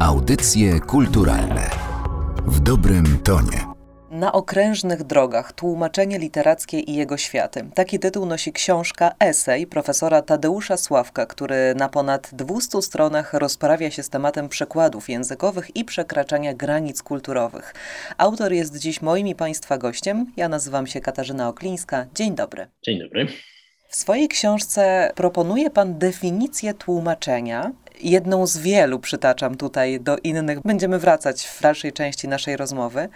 Audycje kulturalne w dobrym tonie. Na okrężnych drogach tłumaczenie literackie i jego światy. Taki tytuł nosi książka Esej profesora Tadeusza Sławka, który na ponad 200 stronach rozprawia się z tematem przekładów językowych i przekraczania granic kulturowych. Autor jest dziś moim i Państwa gościem. Ja nazywam się Katarzyna Oklińska. Dzień dobry. Dzień dobry. W swojej książce proponuje Pan definicję tłumaczenia jedną z wielu, przytaczam tutaj do innych, będziemy wracać w dalszej części naszej rozmowy,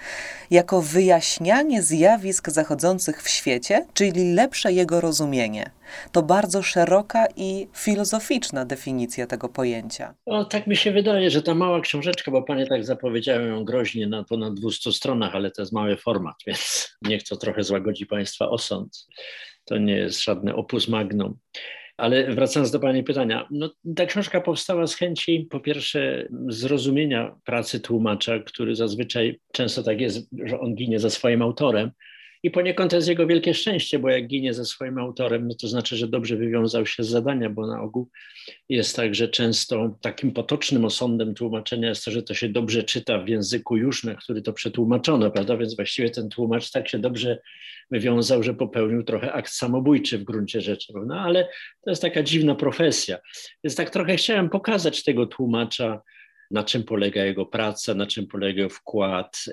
jako wyjaśnianie zjawisk zachodzących w świecie, czyli lepsze jego rozumienie. To bardzo szeroka i filozoficzna definicja tego pojęcia. O, tak mi się wydaje, że ta mała książeczka, bo panie tak zapowiedziałem ją groźnie na ponad 200 stronach, ale to jest mały format, więc niech to trochę złagodzi państwa osąd. To nie jest żadne opus magnum. Ale wracając do Pani pytania, no, ta książka powstała z chęci, po pierwsze, zrozumienia pracy tłumacza, który zazwyczaj często tak jest, że on ginie za swoim autorem. I poniekąd to jest jego wielkie szczęście, bo jak ginie ze swoim autorem, no to znaczy, że dobrze wywiązał się z zadania, bo na ogół jest tak, że często takim potocznym osądem tłumaczenia jest to, że to się dobrze czyta w języku już, na który to przetłumaczono, prawda? Więc właściwie ten tłumacz tak się dobrze wywiązał, że popełnił trochę akt samobójczy w gruncie rzeczy, prawda? Ale to jest taka dziwna profesja. Więc tak trochę chciałem pokazać tego tłumacza, na czym polega jego praca, na czym polega wkład,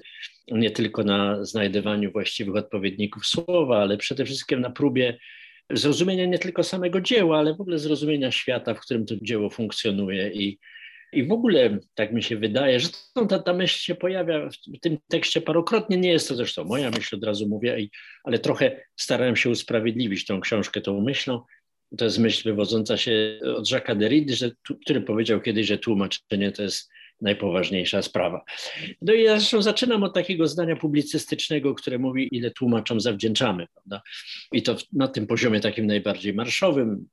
nie tylko na znajdywaniu właściwych odpowiedników słowa, ale przede wszystkim na próbie zrozumienia nie tylko samego dzieła, ale w ogóle zrozumienia świata, w którym to dzieło funkcjonuje i i w ogóle tak mi się wydaje, że ta, ta myśl się pojawia w tym tekście parokrotnie. Nie jest to zresztą moja myśl, od razu mówię, ale trochę starałem się usprawiedliwić tą książkę tą myślą. To jest myśl wywodząca się od Jacques'a Derrida, który powiedział kiedyś, że tłumaczenie to jest najpoważniejsza sprawa. No i ja zresztą zaczynam od takiego zdania publicystycznego, które mówi, ile tłumaczom zawdzięczamy. Prawda? I to na tym poziomie takim najbardziej marszowym,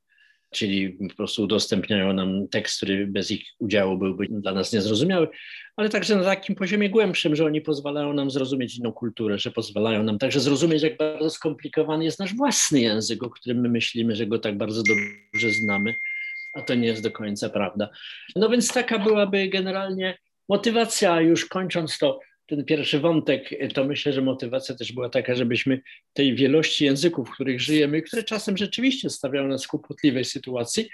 czyli po prostu udostępniają nam tekst, który bez ich udziału byłby dla nas niezrozumiały, ale także na takim poziomie głębszym, że oni pozwalają nam zrozumieć inną kulturę, że pozwalają nam także zrozumieć, jak bardzo skomplikowany jest nasz własny język, o którym my myślimy, że go tak bardzo dobrze znamy, a to nie jest do końca prawda. No więc taka byłaby generalnie motywacja, już kończąc to, ten pierwszy wątek, to myślę, że motywacja też była taka, żebyśmy tej wielości języków, w których żyjemy, które czasem rzeczywiście stawiają nas w kłopotliwej sytuacji,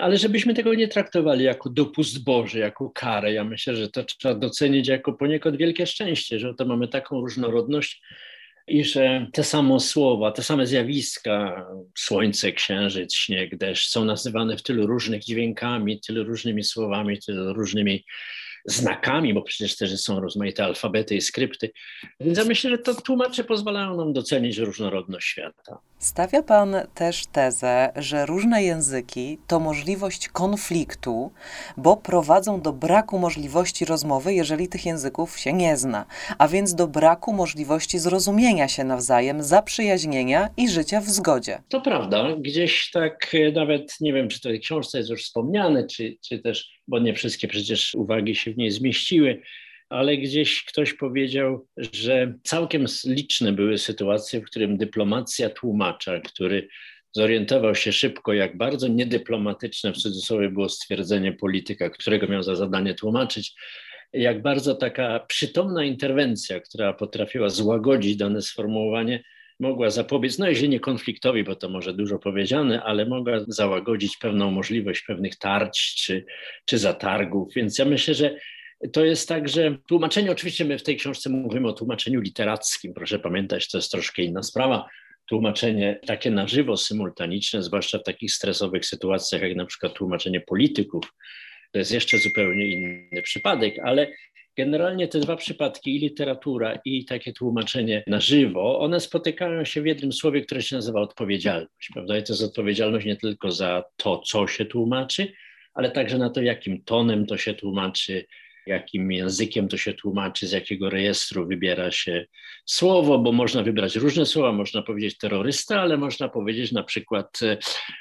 ale żebyśmy tego nie traktowali jako dopust Boży, jako karę. Ja myślę, że to trzeba docenić jako poniekąd wielkie szczęście, że to mamy taką różnorodność i że te same słowa, te same zjawiska, słońce, księżyc, śnieg, deszcz, są nazywane w tylu różnych dźwiękami, tylu różnymi słowami, tylu różnymi znakami, bo przecież też są rozmaite alfabety i skrypty. Więc ja myślę, że to tłumacze pozwalają nam docenić różnorodność świata. Stawia Pan też tezę, że różne języki to możliwość konfliktu, bo prowadzą do braku możliwości rozmowy, jeżeli tych języków się nie zna, a więc do braku możliwości zrozumienia się nawzajem, zaprzyjaźnienia i życia w zgodzie. To prawda. Gdzieś tak e, nawet, nie wiem, czy to w książce jest już wspomniane, czy, czy też, bo nie wszystkie przecież uwagi się w niej zmieściły, ale gdzieś ktoś powiedział, że całkiem liczne były sytuacje, w którym dyplomacja tłumacza, który zorientował się szybko, jak bardzo niedyplomatyczne w cudzysłowie było stwierdzenie polityka, którego miał za zadanie tłumaczyć, jak bardzo taka przytomna interwencja, która potrafiła złagodzić dane sformułowanie, mogła zapobiec, no jeżeli nie konfliktowi, bo to może dużo powiedziane, ale mogła załagodzić pewną możliwość pewnych tarć czy, czy zatargów. Więc ja myślę, że to jest tak, że tłumaczenie, oczywiście my w tej książce mówimy o tłumaczeniu literackim, proszę pamiętać, to jest troszkę inna sprawa. Tłumaczenie takie na żywo, symultaniczne, zwłaszcza w takich stresowych sytuacjach, jak na przykład tłumaczenie polityków, to jest jeszcze zupełnie inny przypadek, ale generalnie te dwa przypadki, i literatura, i takie tłumaczenie na żywo, one spotykają się w jednym słowie, które się nazywa odpowiedzialność. Prawda? I to jest odpowiedzialność nie tylko za to, co się tłumaczy, ale także na to, jakim tonem to się tłumaczy, jakim językiem to się tłumaczy, z jakiego rejestru wybiera się słowo, bo można wybrać różne słowa, można powiedzieć terrorysta, ale można powiedzieć na przykład e,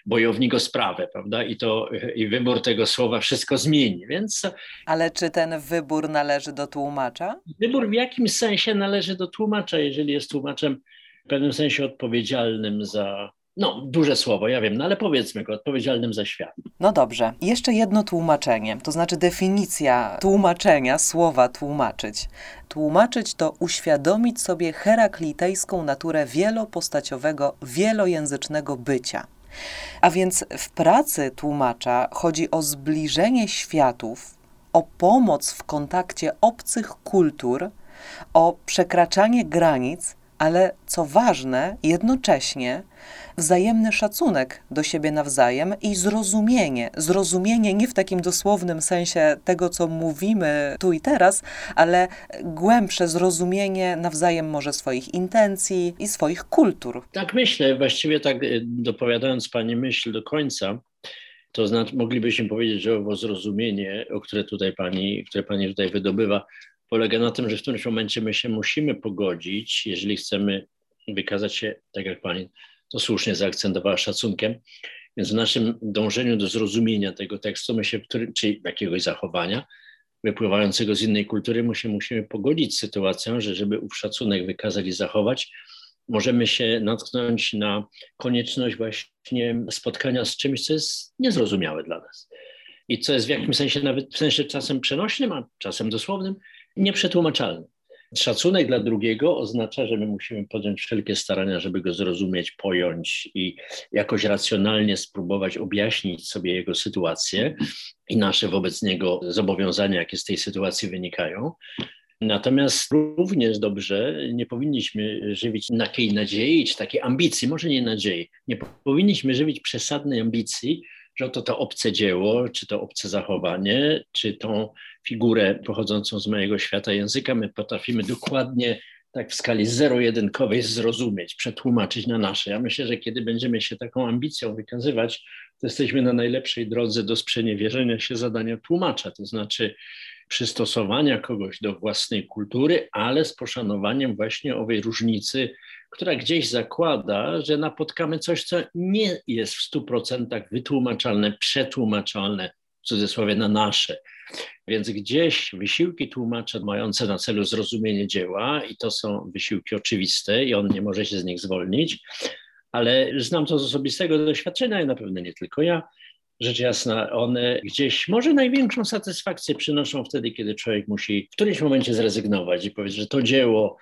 bojownik o sprawę, prawda? I to i wybór tego słowa wszystko zmieni, więc... Ale czy ten wybór należy do tłumacza? Wybór w jakimś sensie należy do tłumacza, jeżeli jest tłumaczem w pewnym sensie odpowiedzialnym za No, duże słowo, ja wiem, no ale powiedzmy go, odpowiedzialnym za świat. No dobrze. Jeszcze jedno tłumaczenie, to znaczy definicja tłumaczenia, słowa tłumaczyć. Tłumaczyć to uświadomić sobie heraklitejską naturę wielopostaciowego, wielojęzycznego bycia. A więc w pracy tłumacza chodzi o zbliżenie światów, o pomoc w kontakcie obcych kultur, o przekraczanie granic, ale co ważne, jednocześnie wzajemny szacunek do siebie nawzajem i zrozumienie. Zrozumienie nie w takim dosłownym sensie tego, co mówimy tu i teraz, ale głębsze zrozumienie nawzajem może swoich intencji i swoich kultur. Tak myślę, właściwie tak y, dopowiadając Pani myśl do końca, to znaczy moglibyśmy powiedzieć, że owo zrozumienie, o które tutaj Pani, które Pani tutaj wydobywa, polega na tym, że w którymś momencie my się musimy pogodzić, jeżeli chcemy wykazać się, tak jak Pani to słusznie zaakcentowała szacunkiem. Więc w naszym dążeniu do zrozumienia tego tekstu, my się, czy jakiegoś zachowania wypływającego z innej kultury, my się musimy pogodzić z sytuacją, że żeby ów szacunek wykazać i zachować, możemy się natknąć na konieczność właśnie spotkania z czymś, co jest niezrozumiałe dla nas. I co jest w jakimś sensie, nawet w sensie czasem przenośnym, a czasem dosłownym, nieprzetłumaczalne. Szacunek dla drugiego oznacza, że my musimy podjąć wszelkie starania, żeby go zrozumieć, pojąć i jakoś racjonalnie spróbować objaśnić sobie jego sytuację i nasze wobec niego zobowiązania, jakie z tej sytuacji wynikają. Natomiast również dobrze nie powinniśmy żywić takiej nadziei, czy takiej ambicji, może nie nadziei, nie powinniśmy żywić przesadnej ambicji, że oto to obce dzieło, czy to obce zachowanie, czy tą figurę pochodzącą z mojego świata języka, my potrafimy dokładnie tak w skali zero-jedynkowej zrozumieć, przetłumaczyć na nasze. Ja myślę, że kiedy będziemy się taką ambicją wykazywać, to jesteśmy na najlepszej drodze do sprzeniewierzenia się zadania tłumacza, to znaczy przystosowania kogoś do własnej kultury, ale z poszanowaniem właśnie owej różnicy, która gdzieś zakłada, że napotkamy coś, co nie jest w stu procentach wytłumaczalne, przetłumaczalne, w cudzysłowie na nasze. Więc gdzieś wysiłki tłumacza mające na celu zrozumienie dzieła, i to są wysiłki oczywiste, i on nie może się z nich zwolnić, ale znam to z osobistego doświadczenia, i na pewno nie tylko ja. Rzecz jasna, one gdzieś może największą satysfakcję przynoszą wtedy, kiedy człowiek musi w którymś momencie zrezygnować i powiedzieć, że to dzieło,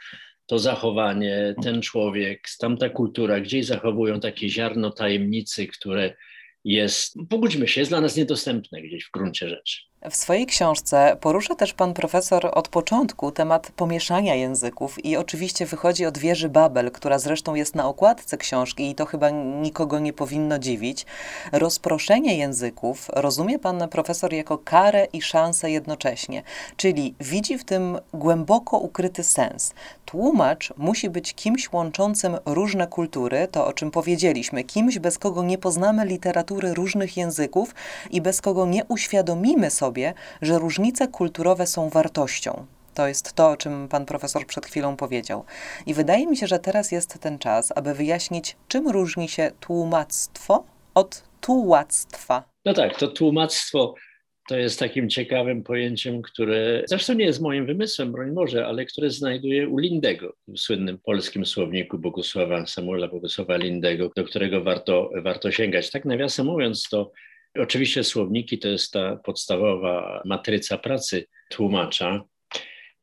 to zachowanie, ten człowiek, tamta kultura gdzieś zachowują takie ziarno tajemnicy, które jest, pogódźmy się, jest dla nas niedostępne gdzieś w gruncie rzeczy. W swojej książce porusza też pan profesor od początku temat pomieszania języków i oczywiście wychodzi od wieży Babel, która zresztą jest na okładce książki i to chyba nikogo nie powinno dziwić. Rozproszenie języków rozumie pan profesor jako karę i szansę jednocześnie, czyli widzi w tym głęboko ukryty sens. Tłumacz musi być kimś łączącym różne kultury, to o czym powiedzieliśmy, kimś bez kogo nie poznamy literatury różnych języków i bez kogo nie uświadomimy sobie, sobie, że różnice kulturowe są wartością. To jest to, o czym pan profesor przed chwilą powiedział. I wydaje mi się, że teraz jest ten czas, aby wyjaśnić, czym różni się tłumactwo od tułactwa. No tak, to tłumactwo to jest takim ciekawym pojęciem, które zresztą nie jest moim wymysłem, broń Boże, ale które znajduję u Lindego, w słynnym polskim słowniku Bogusława Samuela Bogusława Lindego, do którego warto, warto sięgać. Tak nawiasem mówiąc, to Oczywiście słowniki to jest ta podstawowa matryca pracy tłumacza.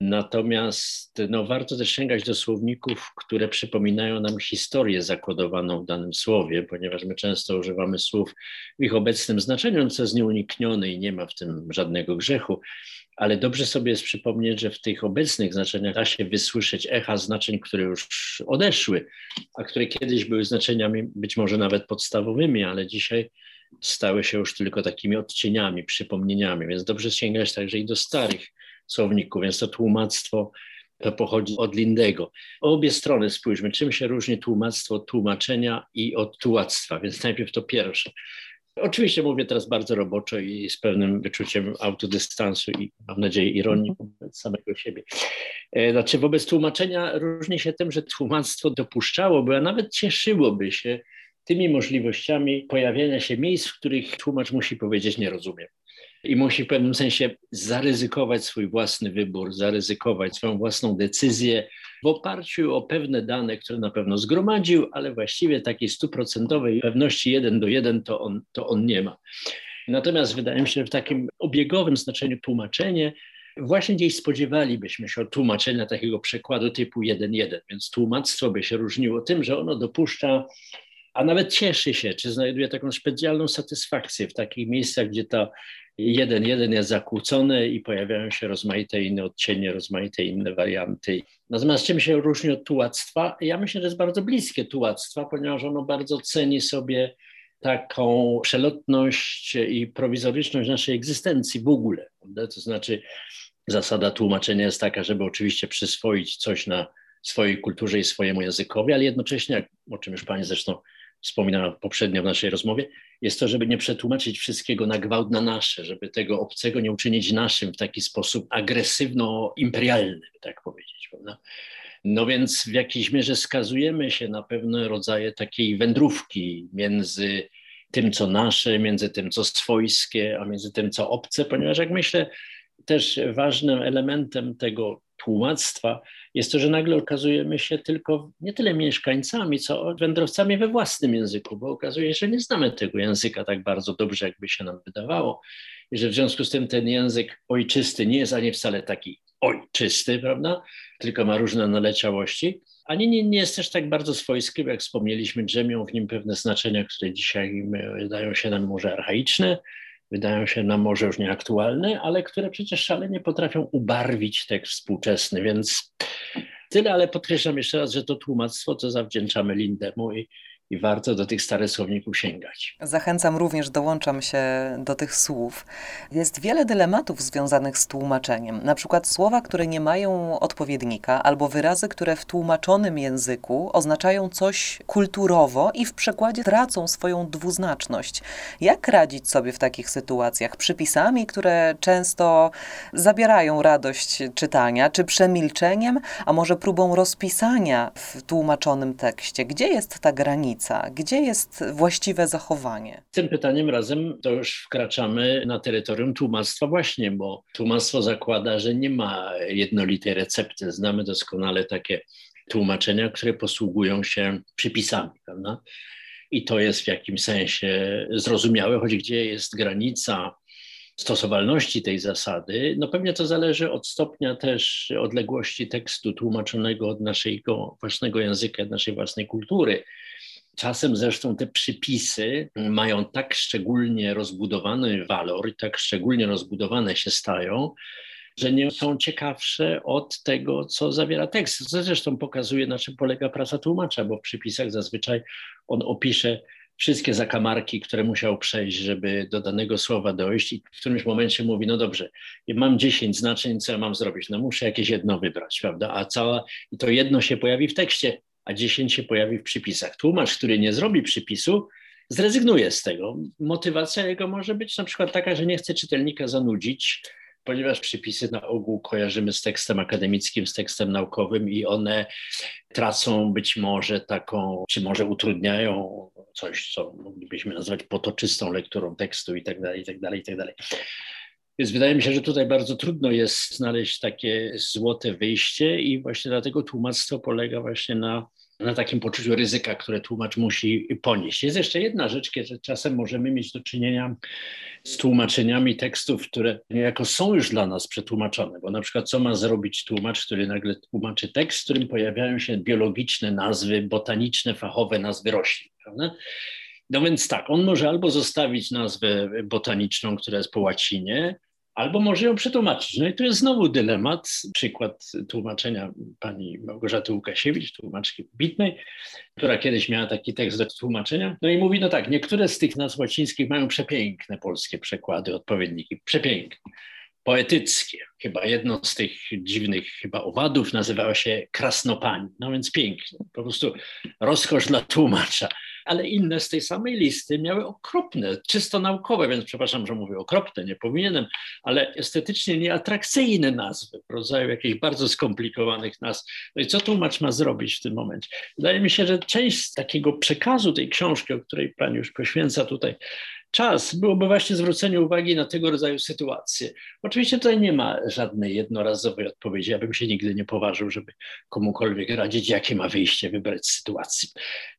Natomiast no, warto też sięgać do słowników, które przypominają nam historię zakodowaną w danym słowie, ponieważ my często używamy słów w ich obecnym znaczeniu, co jest nieuniknione i nie ma w tym żadnego grzechu, ale dobrze sobie jest przypomnieć, że w tych obecnych znaczeniach da się wysłyszeć echa znaczeń, które już odeszły, a które kiedyś były znaczeniami być może nawet podstawowymi, ale dzisiaj stały się już tylko takimi odcieniami, przypomnieniami, więc dobrze sięgać także i do starych słowników, więc to tłumactwo pochodzi od Lindego. Obie strony spójrzmy, czym się różni tłumactwo od tłumaczenia i od tułactwa, więc najpierw to pierwsze. Oczywiście mówię teraz bardzo roboczo i z pewnym wyczuciem autodystansu i mam nadzieję ironii wobec samego siebie. E, znaczy wobec tłumaczenia różni się tym, że tłumactwo dopuszczałoby, a nawet cieszyłoby się tymi możliwościami pojawiania się miejsc, w których tłumacz musi powiedzieć nie rozumiem. I musi w pewnym sensie zaryzykować swój własny wybór, zaryzykować swoją własną decyzję, w oparciu o pewne dane, które na pewno zgromadził, ale właściwie takiej stuprocentowej pewności jeden do jeden to on, to on nie ma. Natomiast wydaje mi się, że w takim obiegowym znaczeniu tłumaczenie właśnie gdzieś spodziewalibyśmy się tłumaczenia takiego przekładu typu 1.1, więc tłumactwo by się różniło tym, że ono dopuszcza a nawet cieszy się, czy znajduje taką specjalną satysfakcję w takich miejscach, gdzie to jeden, jeden jest zakłócony i pojawiają się rozmaite inne odcienie, rozmaite inne warianty. Natomiast czym się różni od tułactwa? Ja myślę, że jest bardzo bliskie tułactwa, ponieważ ono bardzo ceni sobie taką przelotność i prowizoryczność naszej egzystencji w ogóle. Prawda? To znaczy zasada tłumaczenia jest taka, żeby oczywiście przyswoić coś na swojej kulturze i swojemu językowi, ale jednocześnie, o czym już Pani zresztą wspominała poprzednio w naszej rozmowie, jest to, żeby nie przetłumaczyć wszystkiego na gwałt na nasze, żeby tego obcego nie uczynić naszym w taki sposób agresywno-imperialny, tak powiedzieć. Prawda? No więc w jakiejś mierze skazujemy się na pewne rodzaje takiej wędrówki między tym, co nasze, między tym, co swojskie, a między tym, co obce, ponieważ jak myślę, też ważnym elementem tego tłumactwa jest to, że nagle okazujemy się tylko nie tyle mieszkańcami, co wędrowcami we własnym języku, bo okazuje się, że nie znamy tego języka tak bardzo dobrze, jakby się nam wydawało. I że w związku z tym ten język ojczysty nie jest ani wcale taki ojczysty, prawda? Tylko ma różne naleciałości. Ani nie, nie jest też tak bardzo swojski, jak wspomnieliśmy, drzemią w nim pewne znaczenia, które dzisiaj wydają się nam może archaiczne, wydają się nam może już nieaktualne, ale które przecież szalenie potrafią ubarwić tekst współczesny, więc tyle, ale podkreślam jeszcze raz, że to tłumactwo to zawdzięczamy Lindemu i, i warto do tych starych słowników sięgać. Zachęcam również, dołączam się do tych słów. Jest wiele dylematów związanych z tłumaczeniem. Na przykład słowa, które nie mają odpowiednika, albo wyrazy, które w tłumaczonym języku oznaczają coś kulturowo i w przekładzie tracą swoją dwuznaczność. Jak radzić sobie w takich sytuacjach? Przypisami, które często zabierają radość czytania, czy przemilczeniem, a może próbą rozpisania w tłumaczonym tekście? Gdzie jest ta granica? Granica? Gdzie jest właściwe zachowanie? Tym pytaniem razem to już wkraczamy na terytorium tłumactwa właśnie, bo tłumactwo zakłada, że nie ma jednolitej recepty. Znamy doskonale takie tłumaczenia, które posługują się przypisami, prawda? I to jest w jakimś sensie zrozumiałe, choć gdzie jest granica stosowalności tej zasady, no pewnie to zależy od stopnia też odległości tekstu tłumaczonego od naszego własnego języka, od naszej własnej kultury. Czasem zresztą te przypisy mają tak szczególnie rozbudowany walor i tak szczególnie rozbudowane się stają, że nie są ciekawsze od tego, co zawiera tekst. Co zresztą pokazuje, na czym polega praca tłumacza, bo w przypisach zazwyczaj on opisze wszystkie zakamarki, które musiał przejść, żeby do danego słowa dojść i w którymś momencie mówi, no dobrze, mam 10 znaczeń, co ja mam zrobić? No muszę jakieś jedno wybrać, prawda? A cała, i to jedno się pojawi w tekście, a 10 się pojawi w przypisach. Tłumacz, który nie zrobi przypisu, zrezygnuje z tego. Motywacja jego może być na przykład taka, że nie chce czytelnika zanudzić, ponieważ przypisy na ogół kojarzymy z tekstem akademickim, z tekstem naukowym i one tracą być może taką, czy może utrudniają coś, co moglibyśmy nazwać potoczystą lekturą tekstu i tak dalej, i tak dalej, i tak dalej. Więc wydaje mi się, że tutaj bardzo trudno jest znaleźć takie złote wyjście i właśnie dlatego tłumactwo polega właśnie na na takim poczuciu ryzyka, które tłumacz musi ponieść. Jest jeszcze jedna rzecz, że czasem możemy mieć do czynienia z tłumaczeniami tekstów, które niejako są już dla nas przetłumaczone, bo na przykład co ma zrobić tłumacz, który nagle tłumaczy tekst, w którym pojawiają się biologiczne nazwy, botaniczne, fachowe nazwy roślin, prawda? No więc tak, on może albo zostawić nazwę botaniczną, która jest po łacinie, albo może ją przetłumaczyć. No i tu jest znowu dylemat. Przykład tłumaczenia pani Małgorzaty Łukasiewicz, tłumaczki bitnej, która kiedyś miała taki tekst do tłumaczenia. No i mówi, no tak, niektóre z tych nazw łacińskich mają przepiękne polskie przekłady, odpowiedniki, przepiękne poetyckie. Chyba jedno z tych dziwnych chyba owadów nazywało się Krasnopani. No więc pięknie, po prostu rozkosz dla tłumacza. Ale inne z tej samej listy miały okropne, czysto naukowe, więc przepraszam, że mówię okropne, nie powinienem, ale estetycznie nieatrakcyjne nazwy, w rodzaju jakichś bardzo skomplikowanych nazw. No i co tłumacz ma zrobić w tym momencie? Wydaje mi się, że część takiego przekazu tej książki, o której Pani już poświęca tutaj czas byłoby właśnie zwrócenie uwagi na tego rodzaju sytuacje. Oczywiście tutaj nie ma żadnej jednorazowej odpowiedzi. Ja bym się nigdy nie poważył, żeby komukolwiek radzić, jakie ma wyjście wybrać z sytuacji.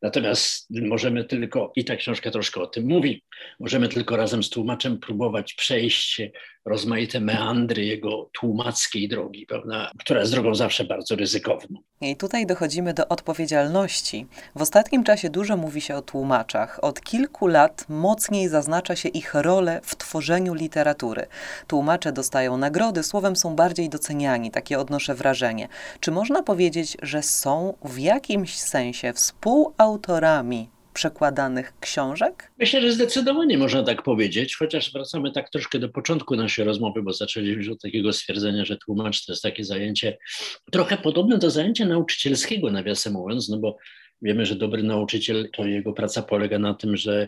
Natomiast możemy tylko, i ta książka troszkę o tym mówi, możemy tylko razem z tłumaczem próbować przejść rozmaite meandry jego tłumackiej drogi, prawda, która jest drogą zawsze bardzo ryzykowną. I tutaj dochodzimy do odpowiedzialności. W ostatnim czasie dużo mówi się o tłumaczach. Od kilku lat mocniej zaznacza się ich rolę w tworzeniu literatury. Tłumacze dostają nagrody, słowem są bardziej doceniani, takie odnoszę wrażenie. Czy można powiedzieć, że są w jakimś sensie współautorami przekładanych książek? Myślę, że zdecydowanie można tak powiedzieć, chociaż wracamy tak troszkę do początku naszej rozmowy, bo zaczęliśmy od takiego stwierdzenia, że tłumacz to jest takie zajęcie trochę podobne do zajęcia nauczycielskiego, nawiasem mówiąc, no bo Wiemy, że dobry nauczyciel to jego praca polega na tym, że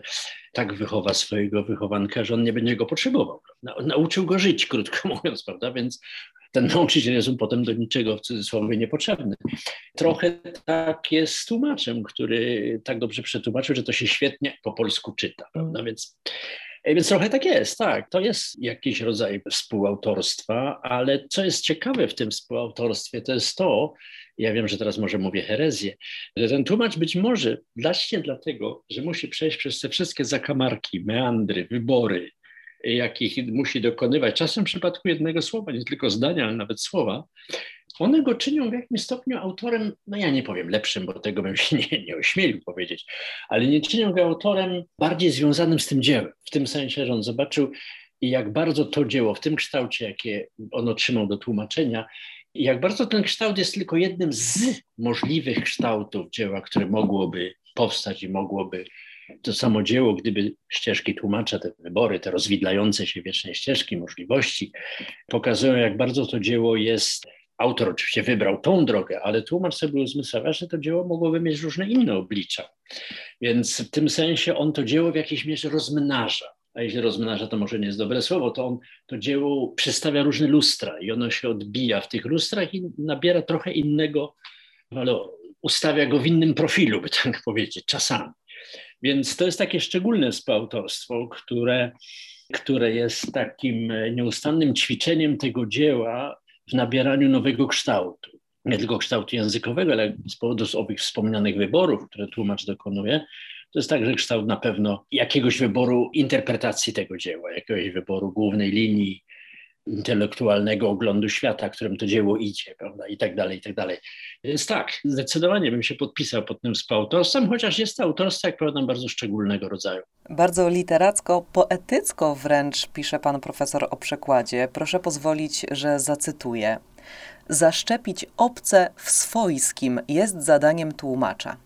tak wychowa swojego wychowanka, że on nie będzie go potrzebował. Nauczył go żyć, krótko mówiąc, prawda? Więc ten nauczyciel jest mu potem do niczego w cudzysłowie niepotrzebny. Trochę tak jest z tłumaczem, który tak dobrze przetłumaczył, że to się świetnie po polsku czyta. Prawda? Więc więc trochę tak jest, tak. To jest jakiś rodzaj współautorstwa, ale co jest ciekawe w tym współautorstwie, to jest to, ja wiem, że teraz może mówię herezję, że ten tłumacz być może właśnie dlatego, że musi przejść przez te wszystkie zakamarki, meandry, wybory, jakich musi dokonywać, czasem w przypadku jednego słowa, nie tylko zdania, ale nawet słowa, one go czynią w jakimś stopniu autorem, no ja nie powiem lepszym, bo tego bym się nie, nie ośmielił powiedzieć, ale nie czynią go autorem bardziej związanym z tym dziełem, w tym sensie, że on zobaczył, jak bardzo to dzieło w tym kształcie, jakie on otrzymał do tłumaczenia, jak bardzo ten kształt jest tylko jednym z możliwych kształtów dzieła, które mogłoby powstać i mogłoby to samo dzieło, gdyby ścieżki tłumacza, te wybory, te rozwidlające się wieczne ścieżki, możliwości, pokazują, jak bardzo to dzieło jest. Autor oczywiście wybrał tą drogę, ale tłumacz sobie uzmysławia, że to dzieło mogłoby mieć różne inne oblicza. Więc w tym sensie on to dzieło w jakiejś mierze rozmnaża a jeśli rozmnaża, to może nie jest dobre słowo, to on to dzieło przedstawia różne lustra i ono się odbija w tych lustrach i nabiera trochę innego, ale ustawia go w innym profilu, by tak powiedzieć, czasami. Więc to jest takie szczególne współautorstwo, które, które jest takim nieustannym ćwiczeniem tego dzieła w nabieraniu nowego kształtu. Nie tylko kształtu językowego, ale z powodu owych wspomnianych wyborów, które tłumacz dokonuje, to jest także kształt na pewno jakiegoś wyboru interpretacji tego dzieła, jakiegoś wyboru głównej linii intelektualnego oglądu świata, którym to dzieło idzie, prawda, i tak dalej, i tak dalej. Więc tak, zdecydowanie bym się podpisał pod tym współautorstwem, chociaż jest to autorstwo, jak powiadam, bardzo szczególnego rodzaju. Bardzo literacko, poetycko wręcz pisze pan profesor o przekładzie. Proszę pozwolić, że zacytuję. Zaszczepić obce w swojskim jest zadaniem tłumacza.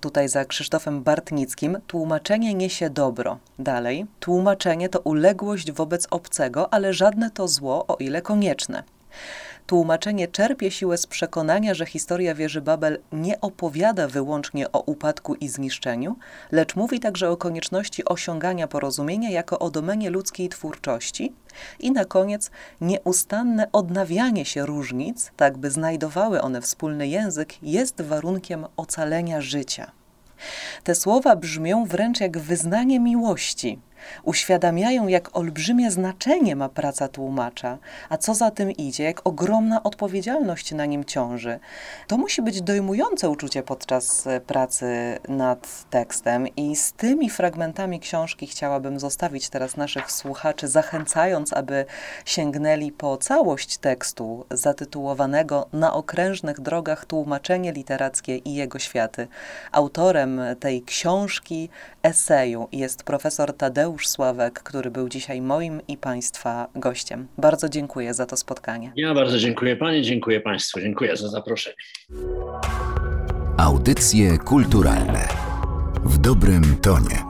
Tutaj za Krzysztofem Bartnickim tłumaczenie niesie dobro. Dalej, tłumaczenie to uległość wobec obcego, ale żadne to zło, o ile konieczne. Tłumaczenie czerpie siłę z przekonania, że historia wieży Babel nie opowiada wyłącznie o upadku i zniszczeniu, lecz mówi także o konieczności osiągania porozumienia jako o domenie ludzkiej twórczości i na koniec nieustanne odnawianie się różnic, tak by znajdowały one wspólny język, jest warunkiem ocalenia życia. Te słowa brzmią wręcz jak wyznanie miłości, uświadamiają, jak olbrzymie znaczenie ma praca tłumacza, a co za tym idzie, jak ogromna odpowiedzialność na nim ciąży. To musi być dojmujące uczucie podczas e, pracy nad tekstem i z tymi fragmentami książki chciałabym zostawić teraz naszych słuchaczy, zachęcając, aby sięgnęli po całość tekstu zatytułowanego Na okrężnych drogach tłumaczenie literackie i jego światy. Autorem tej książki, eseju jest profesor Tadeusz Mateusz Sławek, który był dzisiaj moim i Państwa gościem. Bardzo dziękuję za to spotkanie. Ja bardzo dziękuję Pani, dziękuję Państwu, dziękuję za zaproszenie. Audycje kulturalne w dobrym tonie.